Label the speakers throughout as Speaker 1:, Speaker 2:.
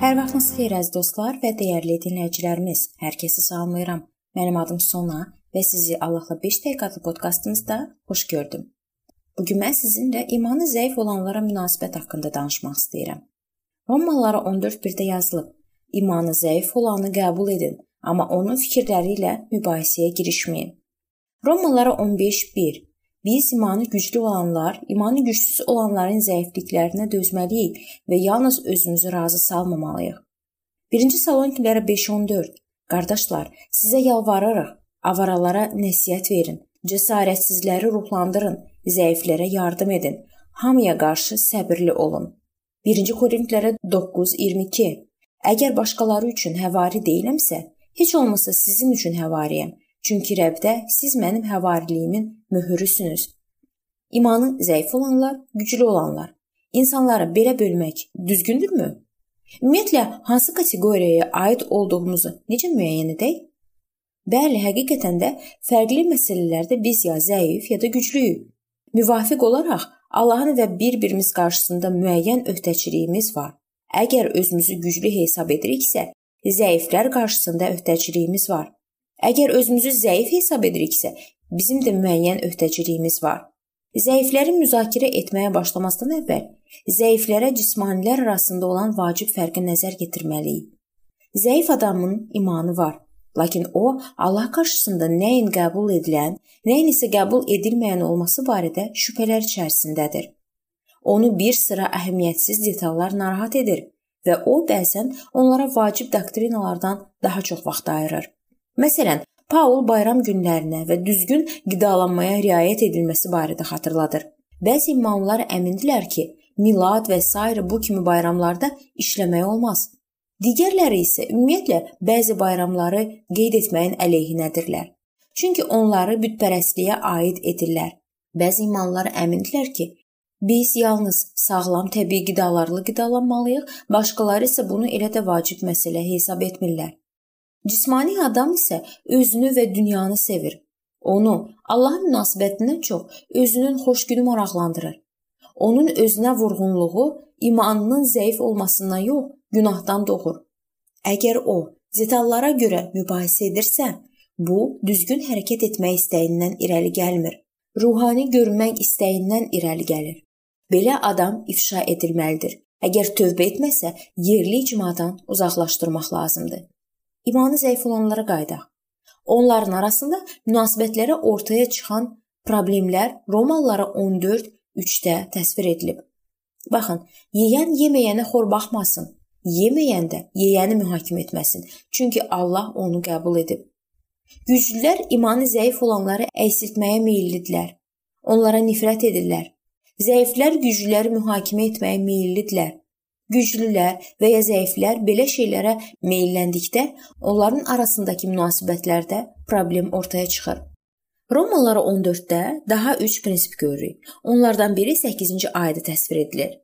Speaker 1: Hər vaxtınız xeyir əziz dostlar və dəyərli dinləyicilərimiz. Hər kəsi salamlayıram. Mənim adım Sona və sizi Allahla 5 dəqiqə adlı podkastımızda xoş gördüm. Bu gün mən sizinlə imanı zəif olanlara münasibət haqqında danışmaq istəyirəm. Romalılara 14:1-də yazılıb: İmanı zəif olanı qəbul edin, amma onun fikirləri ilə mübahisəyə girişməyin. Romalılara 15:1 Biz imanı güclü olanlar, imanı gücsüz olanların zəifliklərinə dözməliyik və yalnız özümüzü razı salmamalıyıq. 1-ci Salonikilərə 5:14 Qardaşlar, sizə yalvarırıq, avaralara nəsihət verin, cəsarətsizləri ruhlandırın, zəiflərə yardım edin, hamıya qarşı səbirli olun. 1-ci Korinflərə 9:22 Əgər başqaları üçün həvari deyiləmsə, heç olmasa sizin üçün həvariyəm. Çünki Rəbdə siz mənim həvariliyimin möhürüsünüz. İmanı zəif olanlar, güclü olanlar. İnsanları belə bölmək düzgündürmü? Ümumiyyətlə hansı kateqoriyaya aid olduğumuzu necə müəyyən edək? Bəli, həqiqətən də fərqli məsələlərdə biz ya zəif ya da güclüyük. Müvafiq olaraq Allahın və bir-birimiz qarşısında müəyyən öhdəçiliyimiz var. Əgər özümüzü güclü hesab ediriksə, zəiflər qarşısında öhdəçiliyimiz var. Əgər özümüzü zəif hesab ediriksə, bizim də müəyyən öhdəçiliyimiz var. Zəifləri müzakirə etməyə başlamazdan əvvəl zəiflərə cismanilər arasında olan vacib fərqə nəzər yetirməliyik. Zəif adamın imanı var, lakin o Allah qarşısında nəyin qəbul edilən, nəyin isə qəbul edilməyən olması barədə şübhələr içərisindədir. Onu bir sıra əhəmiyyətsiz detallar narahat edir və o bəzən onlara vacib doktrinalardan daha çox vaxt ayırır. Məsələn, Paul bayram günlərinə və düzgün qidalanmaya riayət edilməsi barədə xatırladır. Bəzi imamlar əmindirlər ki, milad və s. bu kimi bayramlarda işləmək olmaz. Digərləri isə ümumiyyətlə bəzi bayramları qeyd etməyin əleyhinədirlər. Çünki onları bütpərəstliyə aid edirlər. Bəzi imamlar əmindirlər ki, biz yalnız sağlam təbii qidalarla qidalanmalıyıq, başqaları isə bunu elə də vacib məsələ hesab etmirlər. Cismani adam isə özünü və dünyanı sevir. Onu Allah münasibətindən çox özünün xoşgünü maraqlandırır. Onun özünə vurğunluğu imanının zəif olmasından yox, günahdan doğur. Əgər o detallara görə mübahisə edirsə, bu düzgün hərəkət etmək istəyindən irəli gəlmir. Ruhani görünmək istəyindən irəli gəlir. Belə adam ifşa edilməlidir. Əgər tövbə etməsə, yerli icmadan uzaqlaşdırmaq lazımdır. İmanı zəif olanlara qayıdaq. Onların arasında münasibətlərə ortaya çıxan problemlər Romalılara 14:3-də təsvir edilib. Baxın, yeyən yeməyənə xor baxmasın. Yeməyən də yeyəni mühakimə etməsin, çünki Allah onu qəbul edib. Güclülər imanı zəif olanları əksiltməyə meyllidirlər. Onlara nifrət edirlər. Zəiflər güclüləri mühakimə etməyə meyllidirlər. Güclülər və ya zəiflər belə şeylərə meylləndikdə onların arasındakı münasibətlərdə problem ortaya çıxır. Romalılara 14-də daha 3 prinsip görürük. Onlardan biri 8-ci ayədə təsvir edilir.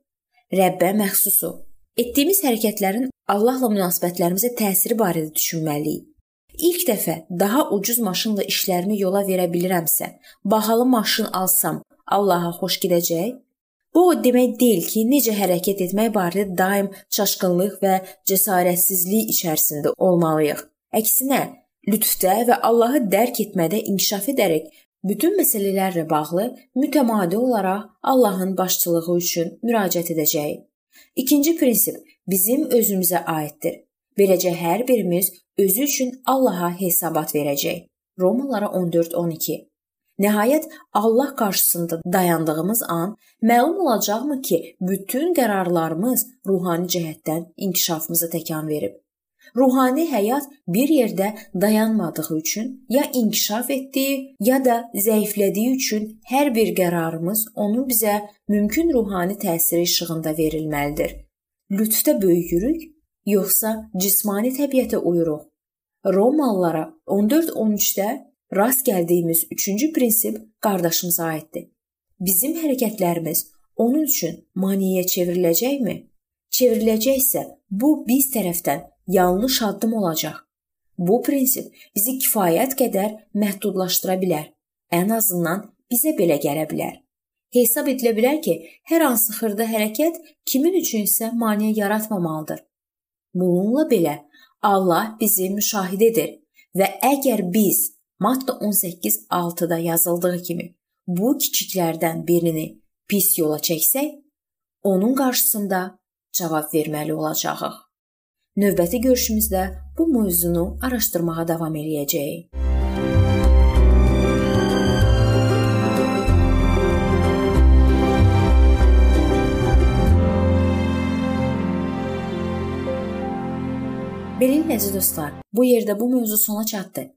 Speaker 1: Rəbbə məxsusu. Etdiyimiz hərəkətlərin Allahla münasibətlərimizə təsiri barədə düşünməliyik. İlk dəfə daha ucuz maşınla işlərimi yola verə bilirəmsə, bahalı maşın alsam, Allaha xoş gedəcək? Bu o demək deyil ki, necə hərəkət etmək barədə daim çaşqınlıq və cəsarətsizlik içərisində olmalıyıq. Əksinə, lütfdə və Allahı dərk etmədə inkişaf edərək bütün məsələlərlə bağlı mütəmadi olaraq Allahın başçılığı üçün müraciət edəcəyik. İkinci prinsip bizim özümüzə aiddir. Beləcə hər birimiz özü üçün Allaha hesabat verəcək. Romalılara 14:12 Nəhayət Allah qarşısında dayandığımız an məlum olacaqmı ki, bütün qərarlarımız ruhani cəhətdən inkişafımıza təkan verib. Ruhani həyat bir yerdə dayanmadığı üçün ya inkişaf etdiyi, ya da zəiflədiyi üçün hər bir qərarımız onun bizə mümkün ruhani təsiri işığında verilməlidir. Lütfdə böyüyürük, yoxsa cismani təbiətə uyuruq? Romalılara 14-13-də Rast gəldiyimiz üçüncü prinsip qardaşımıza aiddir. Bizim hərəkətlərimiz onun üçün maneəyə çevriləcəkmi? Çevriləcəksə, bu biz tərəfdən yanlış addım olacaq. Bu prinsip bizi kifayət qədər məhdudlaşdıra bilər. Ən azından bizə belə gələ bilər. Hesab edilə bilər ki, hər hansı xırda hərəkət kimin üçünsə maneə yaratmamalıdır. Bununla belə Allah bizi müşahidə və əgər biz Matta 18:6-da yazıldığı kimi bu kiçiklərdən birini pis yola çəksək, onun qarşısında cavab verməli olacağıq. Növbəti görüşümüzdə bu mövzunu araşdırmağa davam eləyəcəyik. Beləliklə əziz dostlar, bu yerdə bu mövzu sona çatdı.